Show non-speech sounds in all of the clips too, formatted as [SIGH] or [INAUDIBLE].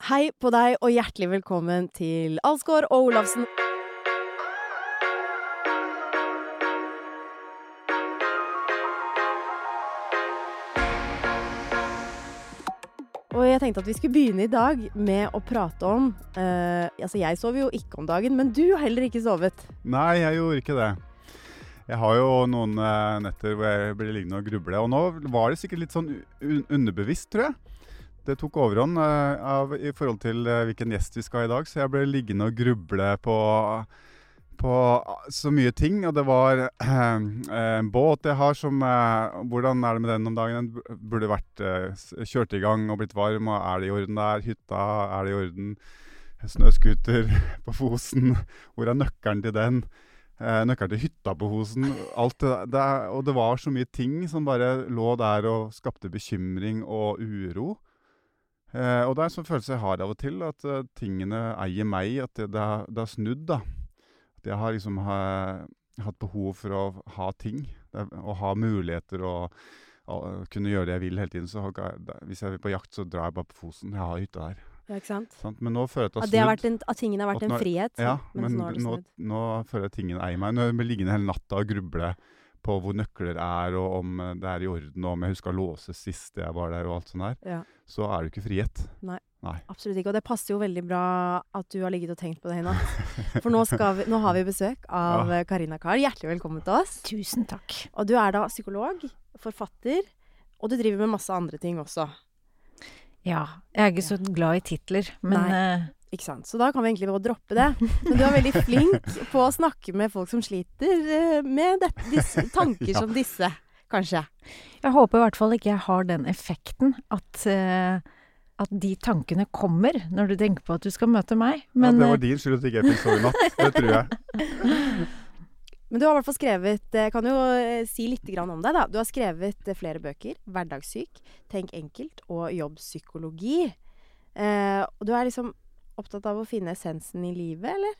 Hei på deg, og hjertelig velkommen til Alsgaard og Olavsen. Og jeg tenkte at vi skulle begynne i dag med å prate om uh, Altså, jeg sover jo ikke om dagen, men du har heller ikke sovet. Nei, jeg gjorde ikke det. Jeg har jo noen eh, netter hvor jeg blir liggende og gruble. Og nå var det sikkert litt sånn un underbevisst, tror jeg. Det tok overhånd eh, av, i forhold til eh, hvilken gjest vi skal ha i dag, så jeg ble liggende og gruble på, på så mye ting. Og det var [CLEARS THROAT] en båt jeg har som eh, Hvordan er det med den om dagen? Den burde vært eh, kjørt i gang og blitt varm. Og er det i orden der? Hytta, er det i orden? Snøscooter [LAUGHS] på Fosen. Hvor er nøkkelen til den? Eh, nøkkelen til hytta på Fosen. Alt det, det er, og det var så mye ting som bare lå der og skapte bekymring og uro. Eh, og det er en sånn følelse jeg har av og til, at eh, tingene eier meg. At det, det, har, det har snudd, da. At jeg har liksom ha, hatt behov for å ha ting. Det, å ha muligheter og, og kunne gjøre det jeg vil hele tiden. Så har jeg, hvis jeg vil på jakt, så drar jeg bare på Fosen. Jeg har hytta der. Ja, ikke sant? Sant? Men nå føler jeg at det har snudd. har en, at tingene har vært At en nå- frihet, Ja, men nå nå, nå føler jeg at tingene eier meg. Når jeg blir liggende hele natta og gruble på hvor nøkler er, og om eh, det er i orden, og om jeg husker å låse sist jeg var der, og alt sånt der, Ja. så er det ikke frihet. Nei. Nei. Absolutt ikke. Og det passer jo veldig bra at du har ligget og tenkt på det i natt. [LAUGHS] For nå, skal vi, nå har vi besøk av Ja. Karina Kahl. Hjertelig velkommen til oss. Tusen takk. Og du er da psykolog, forfatter, og du driver med masse andre ting også. Ja, jeg er ikke så glad i titler, men eh, Ikke sant? Så da kan vi egentlig bare droppe det. Men du er veldig flink på å snakke med folk som sliter eh, med dette, disse, tanker [LAUGHS] som disse, kanskje. jeg håper i hvert fall ikke jeg har den effekten at, uh at de tankene kommer når du tenker på at du skal møte meg. Men ja, det eh, var din skyld at ikke jeg fikk sove i natt. Det tror jeg. [LAUGHS] Men du har i hvert fall skrevet kan jo eh, si litt om deg, da. Du har skrevet eh, flere bøker. 'Hverdagssyk', 'Tenk enkelt' og 'Jobbpsykologi'. Eh, og du er liksom opptatt av å finne essensen i livet, eller?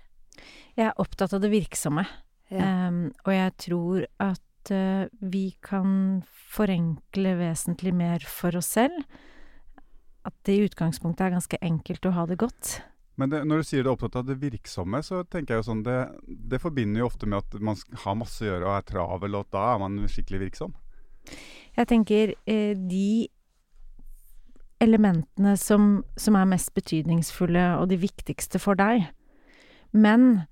jeg er opptatt av det virksomme. Em, og jeg tror at uh, vi kan forenkle vesentlig mer for oss selv. At det i utgangspunktet er ganske enkelt å ha det godt. Men det, når du sier du er opptatt av det virksomme, så tenker jeg jo sånn Det, det forbinder jo ofte med at man har masse å gjøre og er travel, og at da er man skikkelig virksom. Jeg tenker eh, de elementene som, som er mest betydningsfulle og de viktigste for deg. Men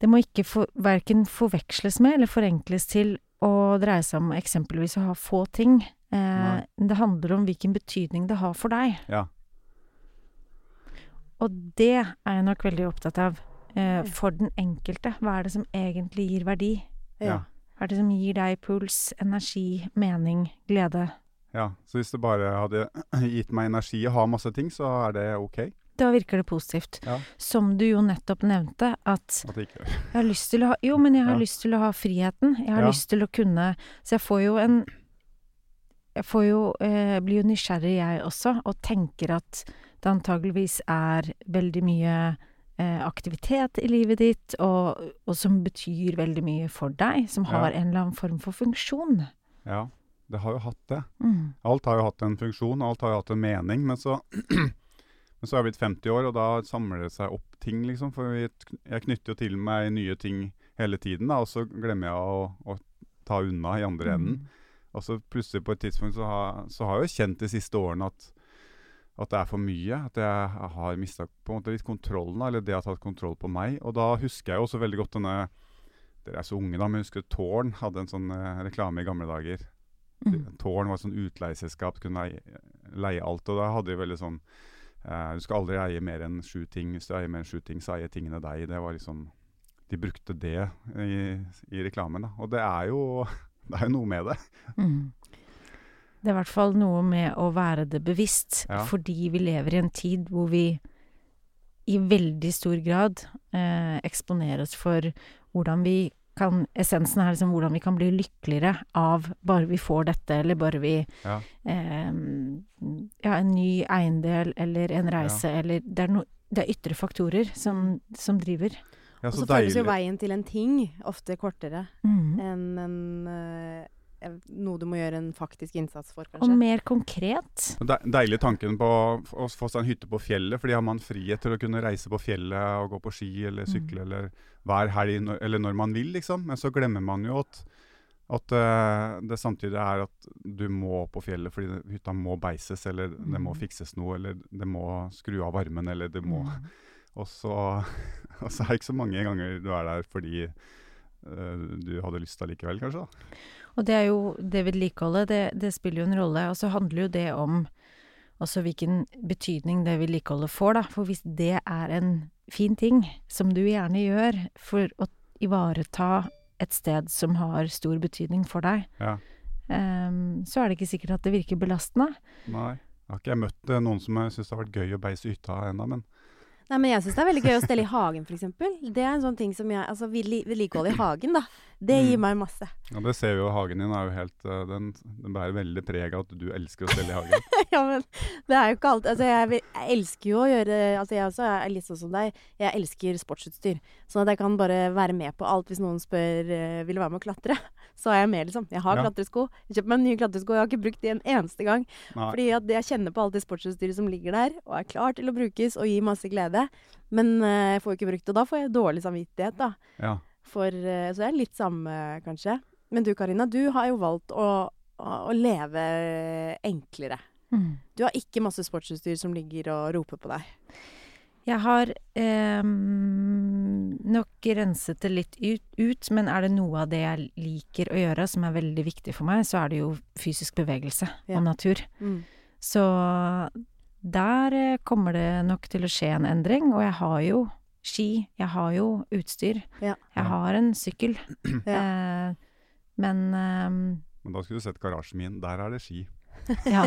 det må ikke for, verken forveksles med eller forenkles til å dreie seg om eksempelvis å ha få ting. Eh, det handler om hvilken betydning det har for deg. Ja. Og det er jeg nok veldig opptatt av. Eh, for den enkelte. Hva er det som egentlig gir verdi? Ja. Hva er det som gir deg puls, energi, mening, glede? Ja. Så hvis det bare hadde [CLEARS THROAT] gitt meg energi å ha masse ting, så er det ok. Da virker det positivt. Ja. Som du jo nettopp nevnte, at At jeg har lyst til å ha Jo, men jeg har Ja. lyst til å ha friheten. Jeg har Ja. lyst til å kunne Så jeg får jo en Jeg får jo eh, Blir jo nysgjerrig, jeg også, og tenker at det antageligvis er veldig mye eh, aktivitet i livet ditt, og, og som betyr veldig mye for deg, som har en eller annen form for funksjon. Ja. Det har jo hatt det. Mm. Alt har jo hatt en funksjon, alt har jo hatt en mening, men så [CLEARS THROAT] Men så er jeg blitt 50 år, og da samler det seg opp ting, liksom. For jeg knytter jo til meg nye ting hele tiden, da, og så glemmer jeg å, å ta unna i andre enden. Og så plutselig på et tidspunkt så har, så har jeg jo kjent de siste årene at, at det er for mye. At jeg har mista litt kontrollen, eller det har tatt kontroll på meg. Og da husker jeg jo også veldig godt denne Dere er så unge, da, men jeg husker Tårn hadde en sånn eh, reklame i gamle dager. Mm. Tårn var et sånn utleieselskap, kunne leie, leie alt. Og da hadde de veldig sånn eh, Du skal aldri eie mer enn sju ting. Hvis du eier mer enn sju ting, så eier tingene deg. Det var liksom De brukte det i, i reklamen, da. Og det er jo [LAUGHS] Det er jo noe med det. Mm. Det er i hvert fall noe med å være det bevisst, Ja. fordi vi lever i en tid hvor vi i veldig stor grad eh, eksponeres for hvordan vi kan Essensen er liksom hvordan vi kan bli lykkeligere av bare vi får dette, eller bare vi Ja. eh, Ja, en ny eiendel eller en reise, eller Det er, no, det er ytre faktorer som, som driver. Ja, Og så så føles jo veien til en ting ofte kortere Mm. enn en, eh, noe du må gjøre en faktisk innsats for, Og mer konkret. De, deilig tanken på å få seg en hytte på fjellet, fordi har man frihet til å kunne reise på fjellet og gå på ski eller sykle eller hver helg eller når man vil, liksom. Men så glemmer man jo at, at eh, det samtidig er at du må på fjellet fordi hytta må beises, eller det må Mm. fikses noe, eller det må skru av varmen, eller det må Mm. [LAUGHS] Og så, [LAUGHS] og så er det ikke så mange ganger du er der fordi eh, du hadde lyst allikevel, kanskje. da. Og det er jo det vedlikeholdet, det, det spiller jo en rolle. Og så handler jo det om også hvilken betydning det vedlikeholdet får, da. For hvis det er en fin ting som du gjerne gjør for å ivareta et sted som har stor betydning for deg, Ja. um, så er det ikke sikkert at det virker belastende. Nei. Jeg Har ikke jeg møtt eh, noen som syns det har vært gøy å beise hytta ennå, men Nei, men jeg syns det er veldig gøy å stelle i hagen, f.eks. Det er en sånn ting som jeg Altså vedli- vedlikehold i hagen, da. Det gir Mm. meg masse. Ja, det ser vi jo. Hagen din er jo helt eh, Den, den bærer veldig preg av at du elsker å stelle i hagen. [LAUGHS] ja, men det er jo ikke alt Altså, jeg, jeg elsker jo å gjøre Altså, jeg også er litt sånn som deg. Jeg elsker sportsutstyr. Sånn at jeg kan bare være med på alt hvis noen spør uh, vil du være med å klatre. [LAUGHS] Så er jeg med, liksom. Jeg har Ja. klatresko. Jeg kjøper meg nye klatresko. Jeg har ikke brukt de en eneste gang. Nei. Fordi at jeg kjenner på alt det sportsutstyret som ligger der, og er klar til å brukes og gir masse glede. Men uh, jeg får jo ikke brukt det, og da får jeg dårlig samvittighet, da. Ja. For, eh, så det er litt samme, kanskje. Men du Karina, du har jo valgt å, å, leve enklere. Du har ikke masse sportsutstyr som ligger og roper på deg. Jeg har eh, nok renset det litt ut, ut, men er det noe av det jeg liker å gjøre som er veldig viktig for meg, så er det jo fysisk bevegelse Ja. og natur. Mm. Så der eh, kommer det nok til å skje en endring, og jeg har jo ski, jeg har jo utstyr, Ja. jeg har en sykkel. [CLEARS THROAT] Ja. Eh, men ehm, Men da skulle du sett garasjen min. Der er det ski. [LAUGHS] ja.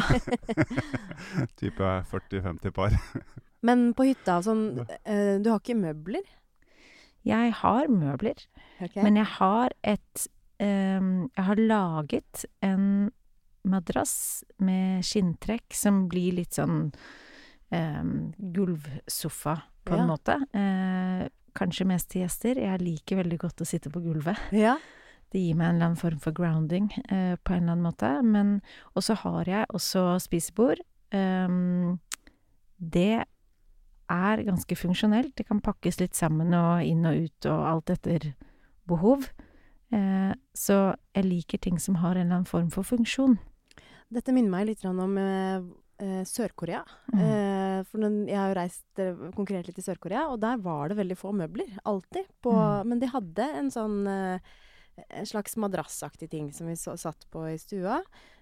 [LAUGHS] Type 40-50 par. [LAUGHS] Men på hytta og sånn, eh, du har ikke møbler? Jeg har møbler. Okay. Men jeg har et ehm, Jeg har laget en madrass med skinntrekk som blir litt sånn gulvsofa, på en Ja. måte. Eh, kanskje mest til gjester. Jeg liker veldig godt å sitte på gulvet. ja. Det gir meg en eller annen form for grounding eh, på en eller annen måte. Men Og så har jeg også spisebord. Ehm, det er ganske funksjonelt. Det kan pakkes litt sammen og inn og ut og alt etter behov. Eh, så jeg liker ting som har en eller annen form for funksjon. Dette minner meg litt om eh, eh, Sør-Korea. Mm. Eh, for den, jeg har jo reist konkurrert litt i Sør-Korea, og der var det veldig få møbler. Alltid. På, Mm. Men de hadde en sånn eh, En slags madrassaktig ting som vi så, satt på i stua.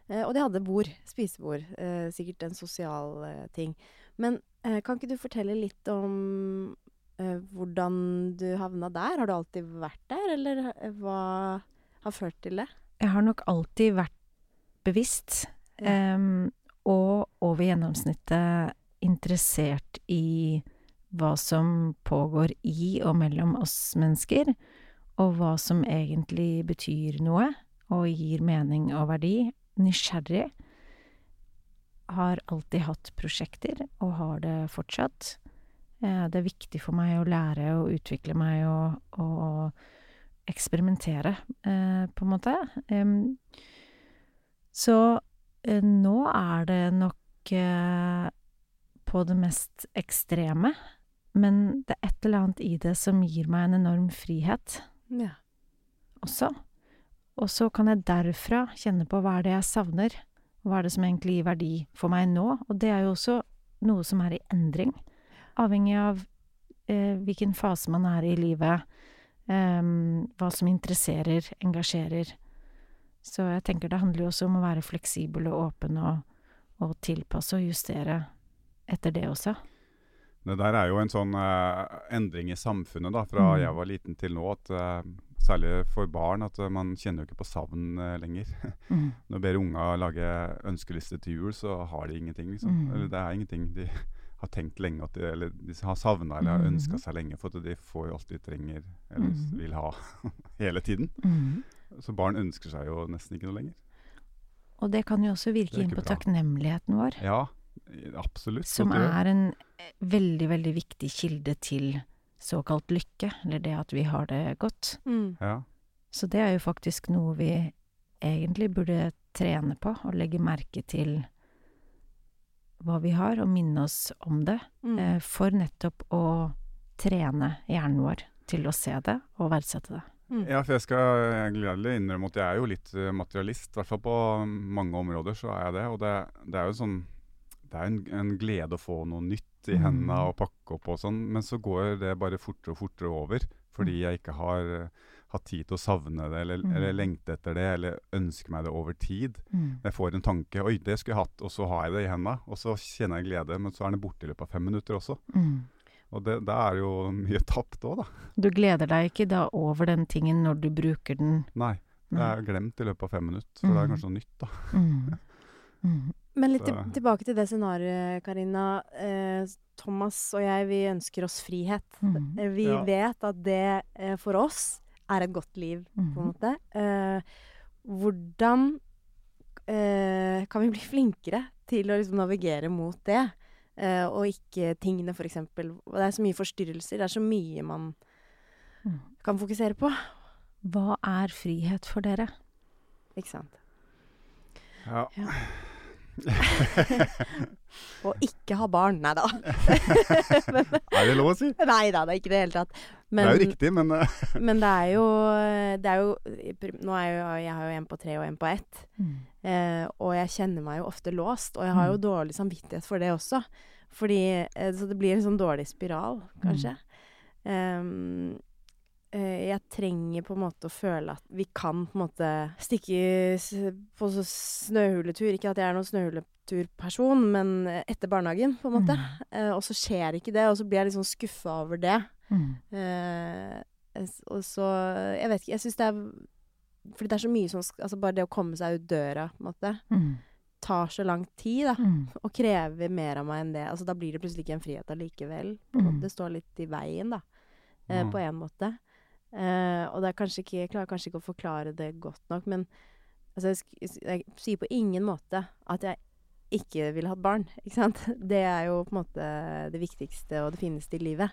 Eh, og de hadde bord. Spisebord. Eh, sikkert en sosial eh, ting. Men eh, kan ikke du fortelle litt om eh, hvordan du havna der? Har du alltid vært der, eller eh, hva har ført til det? Jeg har nok alltid vært bevisst, Ja. em, og over gjennomsnittet interessert i hva som pågår i og mellom oss mennesker, og hva som egentlig betyr noe, og gir mening og verdi. Nysgjerrig. Har alltid hatt prosjekter, og har det fortsatt. Eh, Det er viktig for meg å lære og utvikle meg og, og eksperimentere, eh, på en måte. Så nå er det nok eh, på det mest ekstreme, men det er et eller annet i det som gir meg en enorm frihet Ja. også. Og så kan jeg derfra kjenne på hva er det jeg savner, hva er det som egentlig gir verdi for meg nå, og det er jo også noe som er i endring, avhengig av eh, hvilken fase man er i livet, eh, hva som interesserer, engasjerer. Så jeg tenker det handler jo også om å være fleksibel og åpen og, og tilpasse og justere etter det også. Det der er jo en sånn eh, endring i samfunnet da, fra Mm. jeg var liten til nå. at eh, Særlig for barn, at eh, man kjenner jo ikke på savn eh, lenger. [LAUGHS] Mm. Når ber unga lage ønskeliste til jul, så har de ingenting. liksom. Mm. Eller det er ingenting de [LAUGHS] har tenkt lenge at de, eller de har savna eller har Mhm. ønska seg lenge. For at de får jo alt de trenger eller Mhm. vil ha [LAUGHS] hele tiden. Så barn ønsker seg jo nesten ikke noe lenger. Og det kan jo også virke inn på bra. takknemligheten vår, Ja, absolutt. som det- er en veldig, veldig viktig kilde til såkalt lykke, eller det at vi har det godt. Mm. ja. Så det er jo faktisk noe vi egentlig burde trene på, og legge merke til hva vi har, og minne oss om det, Mm. eh, for nettopp å trene hjernen vår til å se det og verdsette det. Mm. Ja, for jeg skal gledelig innrømme at jeg er jo litt eh, materialist. I hvert fall på mange områder så er jeg det. Og det, det er jo sånn Det er en, en glede å få noe nytt i Mm. hendene og pakke opp og sånn, men så går det bare fortere og fortere over. Fordi jeg ikke har eh, hatt tid til å savne det, eller, Mm. eller lengte etter det, eller ønske meg det over tid. Mm. Jeg får en tanke 'oi, det skulle jeg hatt', og så har jeg det i hendene. Og så kjenner jeg glede, men så er den borte i løpet av fem minutter også. Mm. Og det, det er jo mye tapt òg, da. Du gleder deg ikke da over den tingen når du bruker den. Nei. Det er glemt i løpet av fem minutter, for det er Mm. kanskje noe nytt, da. Mm. [LAUGHS] Mm. Men litt til, tilbake til det scenarioet, Karina. Eh, Thomas og jeg, vi ønsker oss frihet. Mm. Eh, Vi Ja. vet at det eh, for oss er et godt liv, på en Mm. måte. Eh, hvordan eh, kan vi bli flinkere til å liksom navigere mot det? Eh, og ikke tingene, for eksempel. Det er så mye forstyrrelser. Det er så mye man Mm. kan fokusere på. Hva er frihet for dere? Ikke sant? Ja. Ja. [LAUGHS] Og ikke ha barn. Nei da. [LAUGHS] Er det lov å si? Nei da, det er ikke det i det hele tatt. Det er jo riktig, men eh, [LAUGHS] Men det er jo, det er jo Nå er jo jeg har jo en på tre og en på ett. Mm. Eh, og jeg kjenner meg jo ofte låst. Og jeg har jo Mm. dårlig samvittighet for det også. Fordi eh, Så det blir en sånn dårlig spiral, kanskje. Ehm, eh, jeg trenger på en måte å føle at vi kan på en måte stikke på snøhuletur. Ikke at jeg er noen snøhuleturperson, men etter barnehagen, på en måte. Mm. Eh, og så skjer ikke det, og så blir jeg litt sånn skuffa over det. Mm. Eh, og så Jeg vet ikke, jeg syns det er Fordi det er så mye som Altså bare det å komme seg ut døra, på en måte, Mm. tar så lang tid, da. Mm. Og krever mer av meg enn det. Altså da blir det plutselig ikke en frihet allikevel. På en Mm. måte. Det står litt i veien, da. Eh, Mm. På en måte. Eh, og det er kanskje ikke Jeg klarer kanskje ikke å forklare det godt nok, men altså, jeg, jeg sier på ingen måte at jeg ikke ville hatt barn, ikke sant. [LAUGHS] Det er jo på en måte det viktigste og det fineste i livet.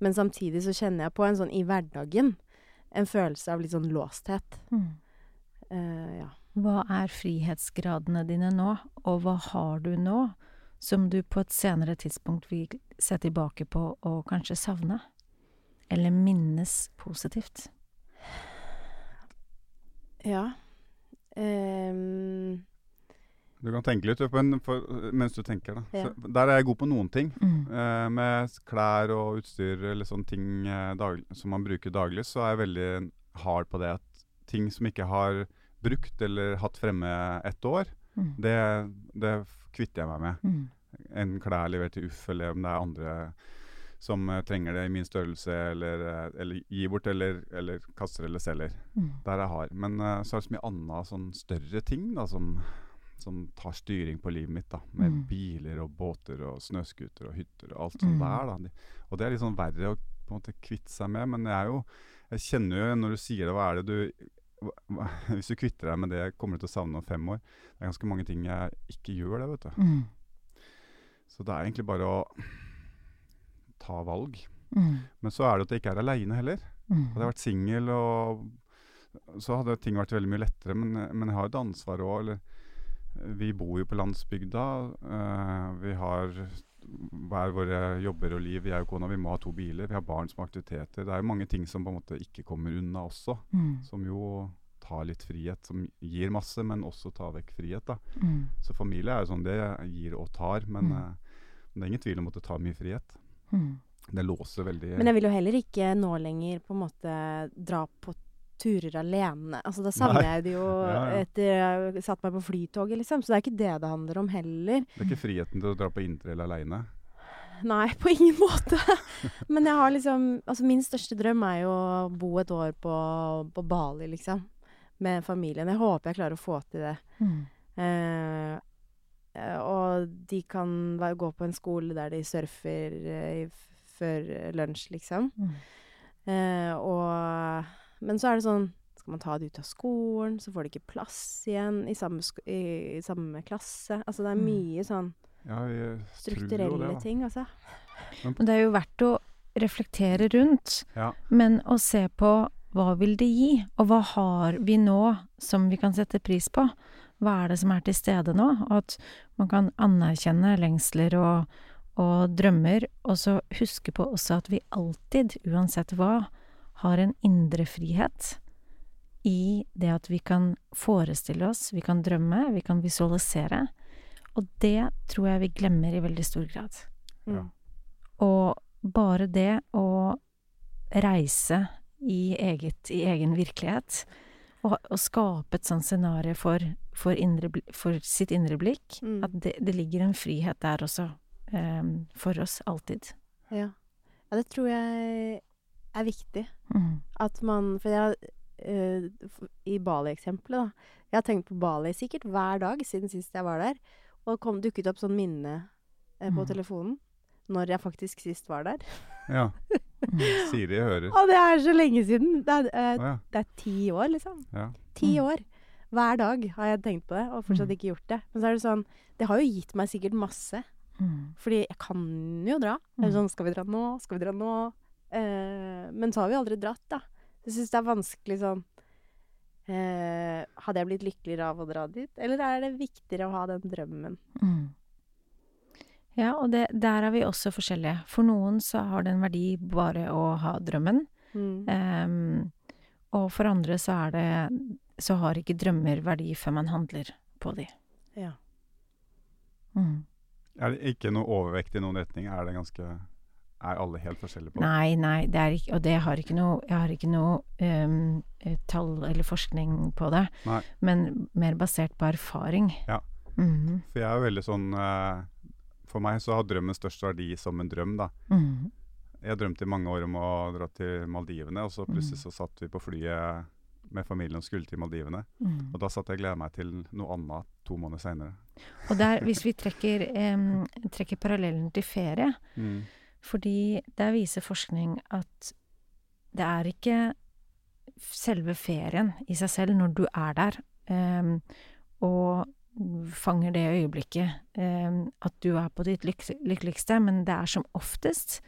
Men samtidig så kjenner jeg på en sånn i hverdagen en følelse av litt sånn låsthet. Mm. Uh, ja. Hva er frihetsgradene dine nå, og hva har du nå som du på et senere tidspunkt vil se tilbake på og kanskje savne? Eller minnes positivt? Ja. Ehm, du kan tenke litt men for, mens du tenker. da. Ja. Der er jeg god på noen ting. Mm. Eh, med klær og utstyr eller sånne ting eh, som man bruker daglig, så er jeg veldig hard på det at ting som ikke har brukt eller hatt fremme ett år, Mm. det, det kvitter jeg meg med. Mm. En klær levert til Uff, eller om det er andre som uh, trenger det i min størrelse, eller, eh, eller gir bort, eller, eller kaster eller selger. Mm. Der jeg har. Men uh, så er det så mye annet sånn større ting da, som, som tar styring på livet mitt. da, Med Mm. biler og båter og snøscooter og hytter og alt sånt Mm. der. da. Og det er litt sånn verre å på en måte kvitte seg med, men jeg er jo Jeg kjenner jo når du sier det, hva er det du hva, [LAUGHS] Hvis du kvitter deg med det, kommer du til å savne om fem år. Det er ganske mange ting jeg ikke gjør det, vet du. Mm. Så det er egentlig bare å ta valg. Mm. Men så er det at jeg ikke er aleine heller. Mm. Hadde jeg vært singel, så hadde ting vært veldig mye lettere. Men, men jeg har et ansvar òg. Vi bor jo på landsbygda. eh, vi har hver våre jobber og liv. Jeg og kona vi må ha to biler. Vi har barn som har aktiviteter. Det er jo mange ting som på en måte ikke kommer unna også. Mm. Som jo tar litt frihet. Som gir masse, men også tar vekk frihet. da. Mm. Så familie er jo sånn det gir og tar. Men, Mm. eh, men det er ingen tvil om at det tar mye frihet. Mm. Det låser veldig Men jeg vil jo heller ikke nå lenger på en måte dra på turer alene. Altså da savner jeg det jo Ja, ja. etter jeg satt meg på flytoget, liksom. Så det er ikke det det handler om heller. Det er ikke friheten til å dra på interrail aleine. Nei, [LAUGHS] på ingen måte. Men jeg har liksom Altså min største drøm er jo å bo et år på, på Bali, liksom. Med familien. Jeg håper jeg klarer å få til det. Mm. Eh, og de kan gå på en skole der de surfer eh, før lunsj, liksom. Mm. Eh, og Men så er det sånn Skal man ta det ut av skolen, så får de ikke plass igjen i samme, i, i samme klasse. Altså det er Mm. mye sånn Ja, strukturelle det, ting, altså. Men, det er jo verdt å reflektere rundt, Ja. men å se på hva vil det gi, og hva har vi nå som vi kan sette pris på? Hva er det som er til stede nå? Og at man kan anerkjenne lengsler og, og drømmer, og så huske på også at vi alltid, uansett hva, har en indre frihet i det at vi kan forestille oss, vi kan drømme, vi kan visualisere. Og det tror jeg vi glemmer i veldig stor grad. Ja. Og bare det å reise i, eget, i egen virkelighet, og, og skape et sånt scenario for, for, indre, for sitt indre blikk, Mm. at det, det ligger en frihet der også, um, for oss alltid. Ja. ja, det tror jeg er viktig. Mm. At man For jeg uh, I Bali-eksempelet, da. Jeg har tenkt på Bali sikkert hver dag siden sist jeg var der. Og kom dukket opp sånn minne eh, på Mm. telefonen når jeg faktisk sist var der. ja. [LAUGHS] Mm. Siri hører. Og det er så lenge siden! Det er, eh, oh, ja. det er ti år, liksom. ja. Ti Mm. år. Hver dag har jeg tenkt på det, og fortsatt Mm. ikke gjort det. Men så er det sånn Det har jo gitt meg sikkert masse. Mm. Fordi jeg kan jo dra. Det er Mm. sånn Skal vi dra nå? Skal vi dra nå? Eh, men så har vi aldri dratt, da. Jeg syns det er vanskelig sånn uh, Hadde jeg blitt lykkeligere av å dra dit, eller er det viktigere å ha den drømmen? Mm. Ja, og det, der er vi også forskjellige. For noen så har det en verdi bare å ha drømmen. Mm. Um, og for andre så er det Så har ikke drømmer verdi før man handler på de. Ja. Mm. Er det ikke noe overvekt i noen retning? Er det ganske Er alle helt forskjellige på? Nei, nei, det er ikke Og det har ikke noe Jeg har ikke noe eh, tall eller forskning på det, Nei. men mer basert på erfaring. Ja. Mhm. For jeg er veldig sånn uh, For meg så har drømmen størst verdi som en drøm, da. Mhm. Jeg drømte i mange år om å dra til Maldivene, og så plutselig Mm. så satt vi på flyet med familien og skulle til Maldivene. Mm. Og da satt jeg og gleda meg til noe annet to måneder seinere. Og der, hvis [LAUGHS] vi trekker, em, trekker parallellen til ferie, Mm. Fordi der viser forskning at det er ikke selve ferien i seg selv når du er der, em, og fanger det øyeblikket em, at du er på ditt lyk lykkeligste, men det er som oftest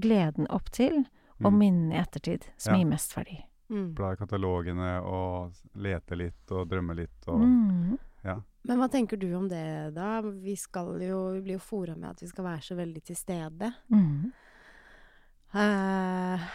gleden opp til og Mm. minnene i ettertid som Ja. gir mest verdi. Mm. Bla i katalogene og lete litt og drømme litt og Mm. Men hva tenker du om det, da? Vi skal jo Vi blir jo fora med at vi skal være så veldig til stede. Mm. Uh,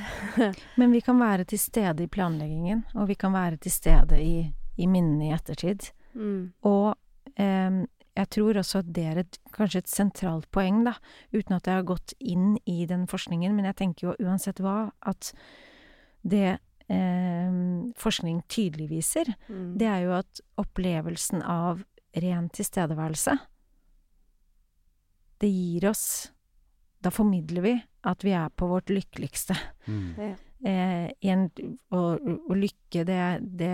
[LAUGHS] Men vi kan være til stede i planleggingen, og vi kan være til stede i, i minnene i ettertid. mm. Og em, jeg tror også at det er et, kanskje et sentralt poeng, da, uten at jeg har gått inn i den forskningen, men jeg tenker jo uansett hva, at det em, forskning tydelig viser, Mm. det er jo at opplevelsen av ren tilstedeværelse, det gir oss Da formidler vi at vi er på vårt lykkeligste. mm. Ja. Eh, en, og, og lykke, det, det,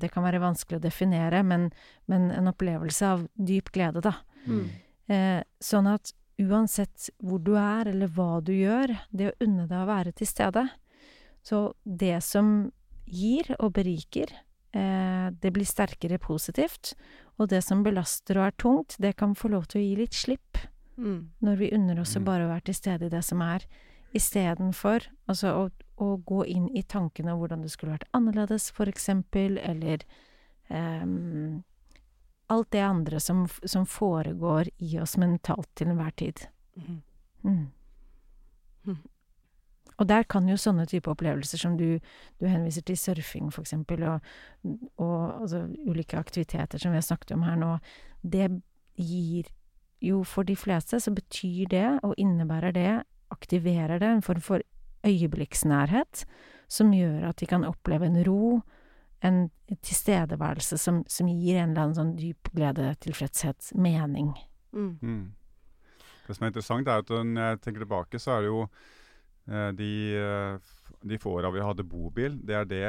det kan være vanskelig å definere, men, men en opplevelse av dyp glede, da. Mm. Eh, sånn at uansett hvor du er, eller hva du gjør, det å unne deg å være til stede Så det som gir og beriker, eh, det blir sterkere positivt. Og det som belaster og er tungt, det kan få lov til å gi litt slipp Mm. når vi unner oss å Mm. bare være til stede i det som er, istedenfor altså å, å gå inn i tankene om hvordan det skulle vært annerledes, for eksempel, eller ehm, alt det andre som, som foregår i oss mentalt til enhver tid. Mm. Mm. Og der kan jo sånne type opplevelser som du, du henviser til surfing, for eksempel, og, og altså, ulike aktiviteter som vi har snakket om her nå, det gir jo for de fleste så betyr det, og innebærer det, aktiverer det en form for øyeblikksnærhet, som gjør at de kan oppleve en ro, en tilstedeværelse som, som gir en eller annen sånn dyp glede, tilfredshet, mening. Mm. Mm. Det som er interessant, er at når jeg tenker tilbake, så er det jo de, eh, de få åra vi hadde bobil, det er det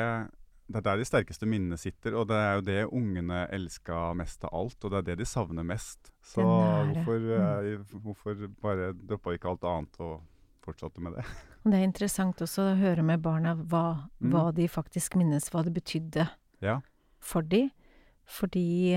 det er der de sterkeste minnene sitter, og det er jo det ungene elska mest av alt. Og det er det de savner mest. Så hvorfor, mm. hvorfor bare droppa ikke alt annet og fortsatte med det? [LAUGHS] Og det er interessant også å høre med barna hva, Mm. hva de faktisk minnes, hva det betydde Ja. for de. Fordi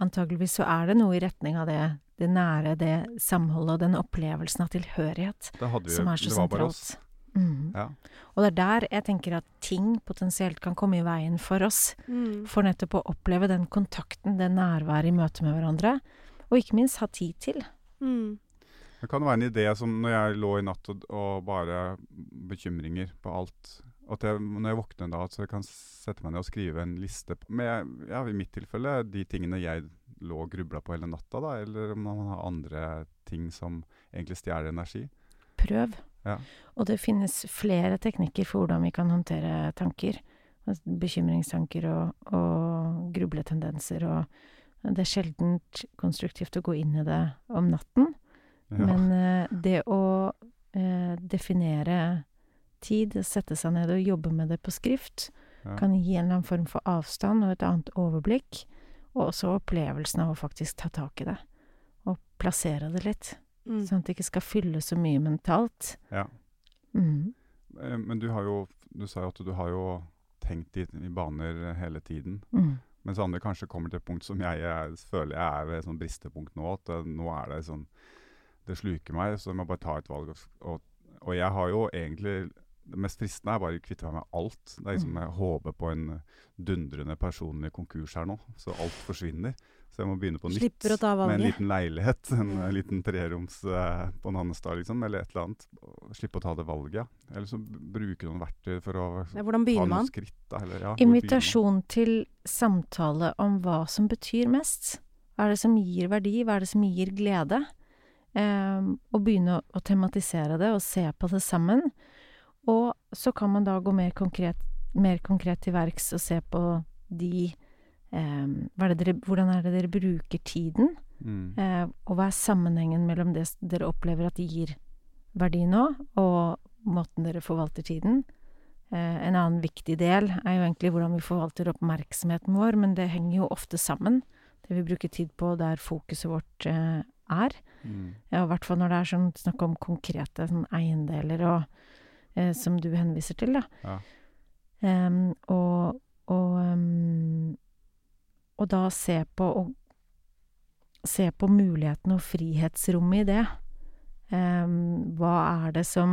antageligvis så er det noe i retning av det, det nære, det samholdet og den opplevelsen av tilhørighet vi, som er så sentralt. Mm. Ja. Og det er der jeg tenker at ting potensielt kan komme i veien for oss. Mm. For nettopp å oppleve den kontakten, det nærværet i møte med hverandre. Og ikke minst ha tid til. Mm. Det kan være en idé som når jeg lå i natt og, og bare bekymringer på alt At jeg, når jeg våkner da, så jeg kan sette meg ned og skrive en liste på- med, ja, i mitt tilfelle, de tingene jeg lå og grubla på hele natta, da, eller om man har andre ting som egentlig stjeler energi. Prøv. Ja. Og det finnes flere teknikker for hvordan vi kan håndtere tanker. Altså Bekymringstanker og, og grubletendenser og Det er sjeldent konstruktivt å gå inn i det om natten, Ja. men eh, det å eh, definere tid, sette seg ned og jobbe med det på skrift, Ja. kan gi en eller annen form for avstand og et annet overblikk, og også opplevelsen av å faktisk ta tak i det. Og plassere det litt, Mm. sånn at det ikke skal fylle så mye mentalt. ja. Mm. Eh, Men du har jo Du sa jo at du har jo tenkt i, i baner hele tiden. Mm. Mens andre kanskje kommer til et punkt som jeg, jeg føler jeg er ved et sånn bristepunkt nå. At eh, nå er det sånn Det sluker meg, så jeg må bare ta et valg. Og, og, og jeg har jo egentlig Det mest fristende er bare å kvitte meg med alt. Det er liksom Mm. Jeg håper på en dundrende personlig konkurs her nå, så alt forsvinner. Så jeg må begynne på nytt. Med en liten leilighet, [LAUGHS] en eh, liten treroms eh, på Nannestad, liksom, eller et eller annet. Slippe å ta det valget, ja. Eller så bruke noen verktøy for å Ja, ta noen man? skritt. Da, eller, ja? Invitasjon til samtale om hva som betyr mest. Hva er det som gir verdi? Hva er det som gir glede? Um, og begynne å, å tematisere det og se på det sammen. Og så kan man da gå mer konkret, mer konkret til verks og se på de em, hva er det dere, Hvordan er det dere bruker tiden? Mm. Eh, og hva er sammenhengen mellom det dere opplever at gir verdi nå, og måten dere forvalter tiden? Eh, en annen viktig del er jo egentlig hvordan vi forvalter oppmerksomheten vår, men det henger jo ofte sammen. Det vi bruker tid på der fokuset vårt eh, er. Mm. Ja, I hvert fall når det er sånn snakk om konkrete sånn eiendeler og som du henviser til, da. Ja. Um, og og, um, og da se på og se på mulighetene og frihetsrommet i det. Um, hva er det som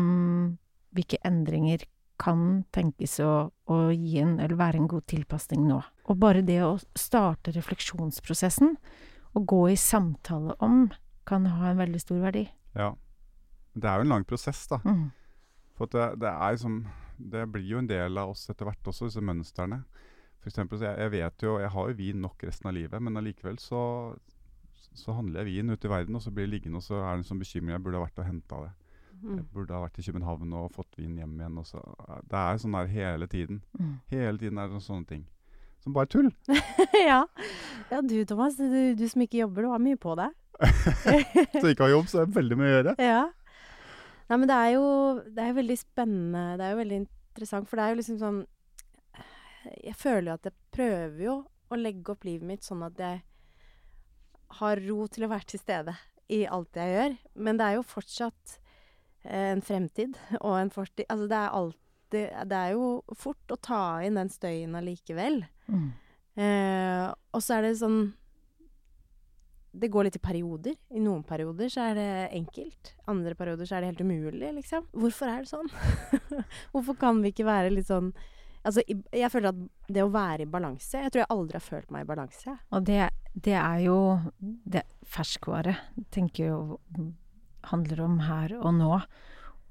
Hvilke endringer kan tenkes å, å gi en, eller være en god tilpasning nå? Og bare det å starte refleksjonsprosessen og gå i samtale om, kan ha en veldig stor verdi. Ja. Det er jo en lang prosess, da. Mm. For det, det er liksom Det blir jo en del av oss etter hvert også, disse mønstrene. For eksempel, jeg, jeg vet jo Jeg har jo vin nok resten av livet, men allikevel så så handler jeg vin ute i verden, og så blir det liggende, og så er det en sånn bekymring. Jeg burde ha vært og henta det. Mm. Jeg burde ha vært i København og fått vin hjem igjen. Og så, det er sånn der hele tiden. Mm. Hele tiden er det sånne ting. Som bare tull. [LAUGHS] ja. ja, du Thomas, du, du som ikke jobber, du har mye på deg. [LAUGHS] Så ikke har jobb, så er det veldig mye å gjøre. Ja. Nei, men det er jo det er veldig spennende. Det er jo veldig interessant, for det er jo liksom sånn Jeg føler jo at jeg prøver jo å legge opp livet mitt sånn at jeg har ro til å være til stede i alt jeg gjør. Men det er jo fortsatt eh, en fremtid og en fortid Altså det er alltid Det er jo fort å ta inn den støyen allikevel. Mm. Eh, og så er det sånn Det går litt i perioder. I noen perioder så er det enkelt. Andre perioder så er det helt umulig, liksom. Hvorfor er det sånn? [LAUGHS] Hvorfor kan vi ikke være litt sånn Altså, jeg føler at det å være i balanse Jeg tror jeg aldri har følt meg i balanse. Og det, det er jo det ferskvare, tenker jo handler om her og nå.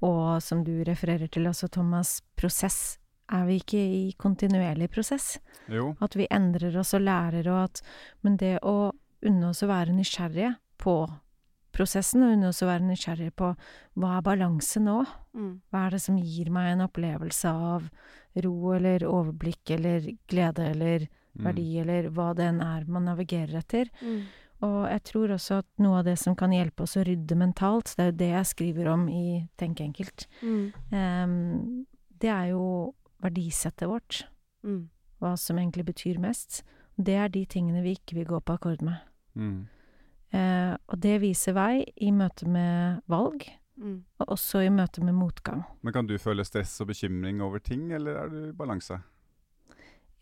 Og som du refererer til også, Thomas, prosess. Er vi ikke i kontinuerlig prosess? Jo. At vi endrer oss og lærer, og at Men det å unne oss å være nysgjerrige på prosessen, og unne oss å være nysgjerrige på hva er balanse nå? Mm. Hva er det som gir meg en opplevelse av ro eller overblikk eller glede eller Mm. verdi, eller hva det enn er man navigerer etter. Mm. Og jeg tror også at noe av det som kan hjelpe oss å rydde mentalt, det er jo det jeg skriver om i Tenk enkelt, Mm. um, det er jo verdisettet vårt. Mm. hva som egentlig betyr mest. Det er de tingene vi ikke vil gå på akkord med. Mm. Eh, og det viser vei i møte med valg, Mm. og også i møte med motgang. Men kan du føle stress og bekymring over ting, eller er du i balanse?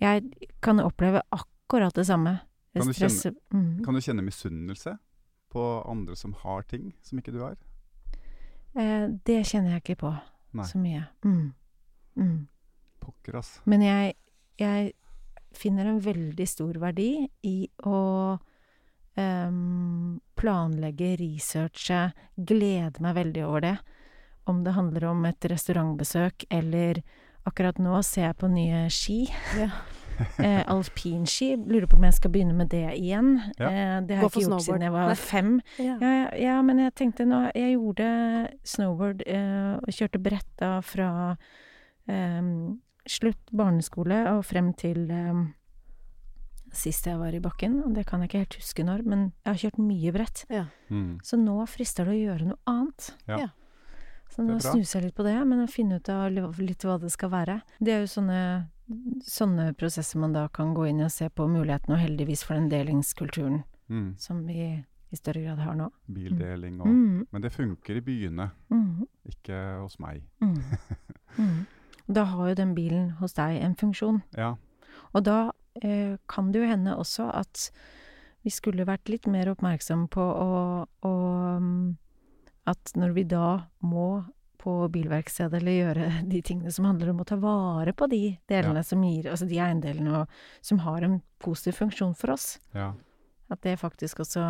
Jeg kan oppleve akkurat det samme. Kan du Stress- mm. Kan du kjenne misunnelse på andre som har ting som ikke du har? Eh, det kjenner jeg ikke på Nei. så mye. Mm. Mm. Pokker, ass. Men jeg, jeg finner en veldig stor verdi i å um, planlegge, researche, glede meg veldig over det. Om det handler om et restaurantbesøk, eller akkurat nå ser jeg på nye ski. Ja. [LAUGHS] eh, alpinski. Lurer på om jeg skal begynne med det igjen. Ja. Eh, det har jeg ikke gjort snowboard. siden jeg var Nei. fem. Ja. Ja, men jeg tenkte nå Jeg gjorde snowboard eh, og kjørte bretta fra em, slutt barneskole og frem til em, sist jeg var i bakken. Og det kan jeg ikke helt huske når, men jeg har kjørt mye brett. Mm. Så nå frister det å gjøre noe annet. Ja. Ja. Så nå er snuser jeg litt på det, men å finne ut av litt hva det skal være. Det er jo sånne, sånne prosesser man da kan gå inn i og se på mulighetene, og heldigvis for den delingskulturen Mm. som vi i større grad har nå. Bildeling og Mm, Men det funker i byene, mm, ikke hos meg. [LAUGHS] Da har jo den bilen hos deg en funksjon. Ja. Og da eh, kan det jo hende også at vi skulle vært litt mer oppmerksom på å, å mm, At når vi da må på bilverkstedet eller gjøre [LAUGHS] de tingene som handler om å ta vare på de delene Ja. som gir Altså de eiendelene og, som har en positiv funksjon for oss, ja. at det faktisk også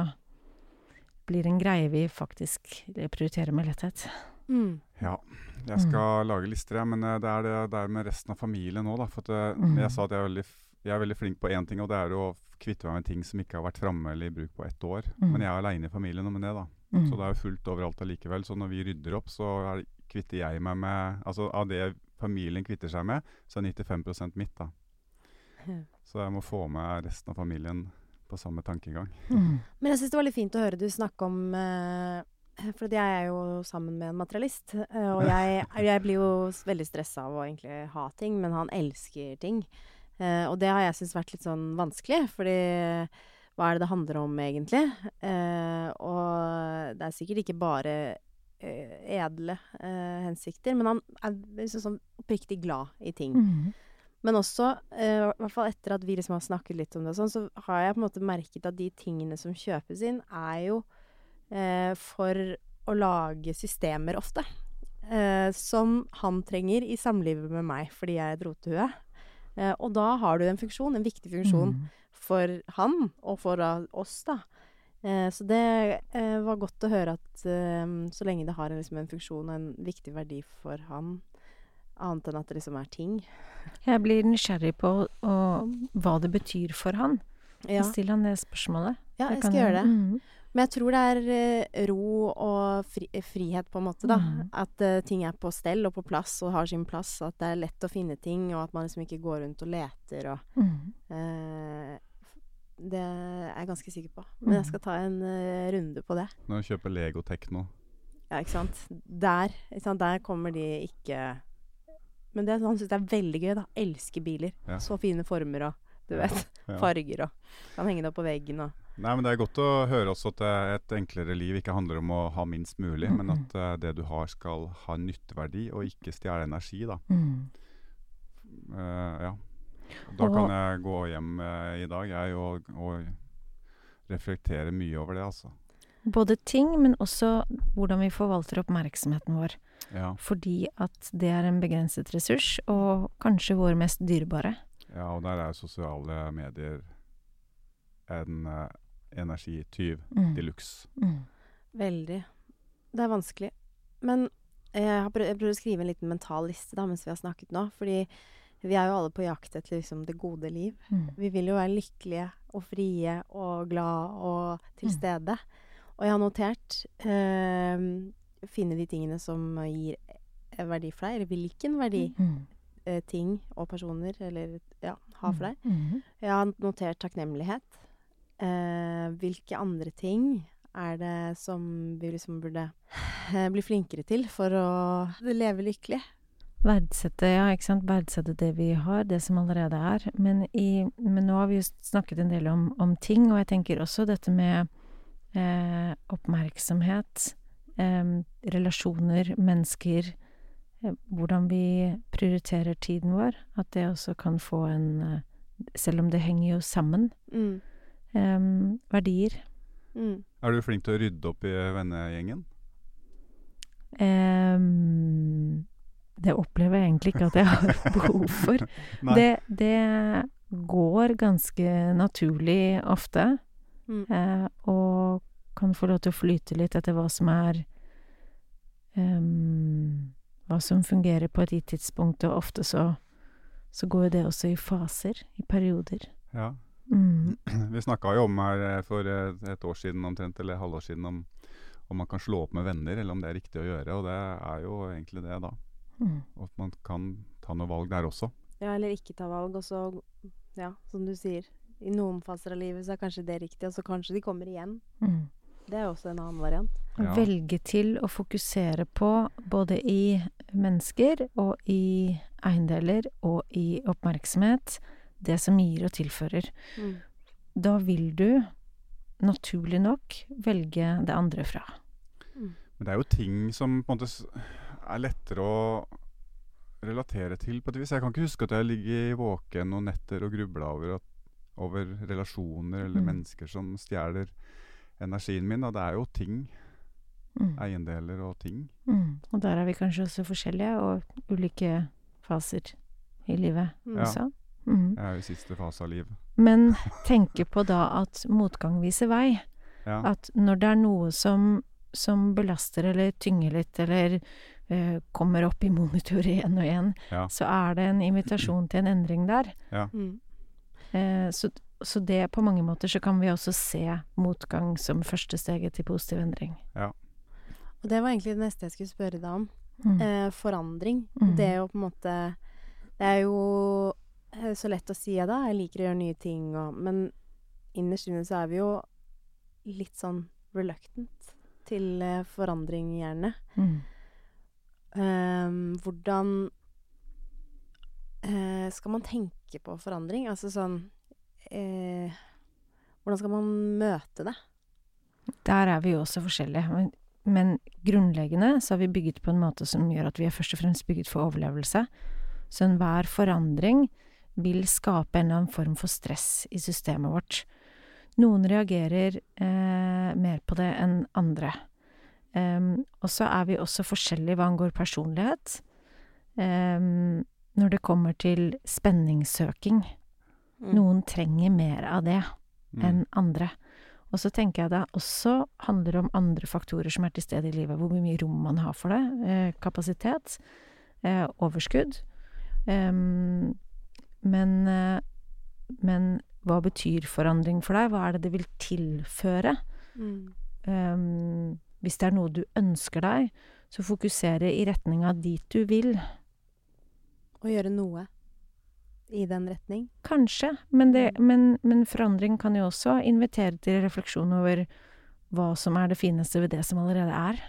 blir en greie vi faktisk prioriterer med letthet. Mm. Ja. Jeg skal lage lister, jeg, men eh, det er det der med resten av familien nå, da. For at, eh, Mm. jeg sa at jeg er, veldig, jeg er veldig flink på én ting, og det er å kvitte meg med ting som ikke har vært framme eller i bruk på ett år. Mm. Men jeg er aleine i familien om det, da. Mm. Så det er jo fullt overalt allikevel. Så når vi rydder opp, så er, kvitter jeg meg med Altså av det familien kvitter seg med, så er 95% mitt, da. Så jeg må få med resten av familien på samme tankegang. Mm. Men jeg syns det var litt fint å høre du snakke om eh, For jeg er jo sammen med en materialist, eh, og jeg, jeg blir jo veldig stressa av å egentlig ha ting, men han elsker ting. Eh, og det har jeg syntes vært litt sånn vanskelig, fordi hva er det det handler om egentlig? Eh, og det er sikkert ikke bare eh, edle eh, hensikter, men han er liksom sånn oppriktig glad i ting. Mm. Men også, eh, i hvert fall etter at vi liksom har snakket litt om det, sånn, så har jeg på en måte merket at de tingene som kjøpes inn, er jo eh, for å lage systemer ofte. Eh, som han trenger i samlivet med meg, fordi jeg er et rotehue. Eh, og da har du en funksjon, en viktig funksjon Mm. for han, og for oss, da. Eh, så det eh, var godt å høre at eh, så lenge det har en, liksom, en funksjon og en viktig verdi for han, annet enn at det liksom er ting. Jeg blir nysgjerrig på å, hva det betyr for han. Ja. Still han det spørsmålet. Ja, jeg kan skal gjøre det. Mm. Men jeg tror det er eh, ro og fri, eh, frihet, på en måte, da. Mm. At uh, ting er på stell og på plass og har sin plass. At det er lett å finne ting, og at man liksom ikke går rundt og leter og Mm. uh, Det er jeg ganske sikker på. Men jeg Mhm. skal ta en uh, runde på det. Når du kjøper Lego Tekno Ja, ikke sant. Der, ikke sant? Der kommer de ikke Men det, han syns det er veldig gøy, da. Elsker biler. Ja. Så fine former og du vet, Ja. farger og Kan henge det opp på veggen og Nei, men Det er godt å høre også at eh, et enklere liv ikke handler om å ha minst mulig, men Mhm. at uh, det du har skal ha nytteverdi og ikke stjele energi. da. Mm. Uh, ja. Da Og- kan jeg gå hjem uh, i dag jeg, og, og reflektere mye over det, altså. Både ting, men også hvordan vi forvalter oppmerksomheten vår. Ja, Fordi at det er en begrenset ressurs, og kanskje vår mest dyrebare. ja og der er sosiale medier en energityv Mm. de luxe. Mm. Veldig. Det er vanskelig. Men jeg har prøvd, jeg prøvd å skrive en liten mental liste da, mens vi har snakket nå. Fordi vi er jo alle på jakt etter liksom, det gode liv. Mm. Vi vil jo være lykkelige og frie og glad og til Mm. stede. Og jeg har notert øh, Finne de tingene som gir eh, verdi for deg, eller hvilken verdi Mm. eh, ting og personer eller ja, ha for deg. Mm. Jeg har notert takknemlighet. Eh, hvilke andre ting er det som vi liksom burde eh, bli flinkere til for å leve lykkelig? Verdsette, ja, ikke sant. Verdsette det vi har, det som allerede er. Men, i, men nå har vi jo snakket en del om, om ting, og jeg tenker også dette med eh, oppmerksomhet, eh, relasjoner, mennesker, eh, hvordan vi prioriterer tiden vår. At det også kan få en eh, Selv om det henger jo sammen. Mm. Eh, verdier. Mm. Er du flink til å rydde opp i vennegjengen? Um, det opplever jeg egentlig ikke at jeg har [LAUGHS] behov for. Det, det går ganske naturlig ofte, Mm. eh, og kan få lov til å flyte litt etter hva som er um, Hva som fungerer på et gitt tidspunkt, og ofte så, så går jo det også i faser, i perioder. Ja. Mm. [CLEARS THROAT] Vi snakka jo om her eh, for eh, et år siden omtrent, eller halvår siden, om, om man kan slå opp med venner, eller om det er riktig å gjøre. Og det er jo egentlig det, da. Mm. Og at man kan ta noe valg der også. Ja, eller ikke ta valg, og så, ja, som du sier, i noen faser av livet så er kanskje det riktig, og så kanskje de kommer igjen. Mm. Det er også en annen variant. Ja. Velge til å fokusere på, både i mennesker og i eiendeler og i oppmerksomhet, det som gir og tilfører. Mm. Da vil du, naturlig nok, velge det andre fra. Men det er jo ting som på en måte er lettere å relatere til på et vis. Jeg kan ikke huske at jeg ligger våken noen netter og grubla over, at- over relasjoner eller Mm. mennesker som stjeler energien min. Og det er jo ting. Mm. Eiendeler og ting. Mm. Og der er vi kanskje også forskjellige, og ulike faser i livet Mm. Ja. også. Mm. Jeg er jo i siste fase av livet. Men tenke på da at motgang viser vei. [LAUGHS] Ja. At når det er noe som, som belaster eller tynger litt, eller uh, kommer opp i monitor [LAUGHS] igjen og igjen, Ja. så er det en invitasjon til en endring der. Mm. Uh, så, så det på mange måter så kan vi også se motgang som første steget til positiv endring. Og det var egentlig det neste jeg skulle spørre deg om. Mm. Eh, forandring. Mm. Det er jo på en måte Det er jo så lett å si ja da, jeg liker å gjøre nye ting og Men innerst inne så er vi jo litt sånn reluctant til eh, forandring, gjerne. Mm. Um, hvordan uh, skal man tenke på forandring? Altså sånn uh, Hvordan skal man møte det? Der er vi jo også forskjellige. Men, men grunnleggende så har vi bygget på en måte som gjør at vi er først og fremst bygget for overlevelse. Så enhver forandring vil skape en eller annen form for stress i systemet vårt. Noen reagerer eh, mer på det enn andre. Um, og så er vi også forskjellige hva angår personlighet. um, når det kommer til spenningssøking. Mm. Noen trenger mer av det Mm. enn andre. Og så tenker jeg det også handler om andre faktorer som er til stede i livet. Hvor mye rom man har for det. Eh, kapasitet. Eh, overskudd. Em, men, eh, men hva betyr forandring for deg? Hva er det det vil tilføre? Mm. Um, hvis det er noe du ønsker deg, så fokusere i retning av dit du vil. Og gjøre noe i den retning. Kanskje, men, det, men, men forandring kan jo også invitere til refleksjon over hva som er det fineste ved det som allerede er.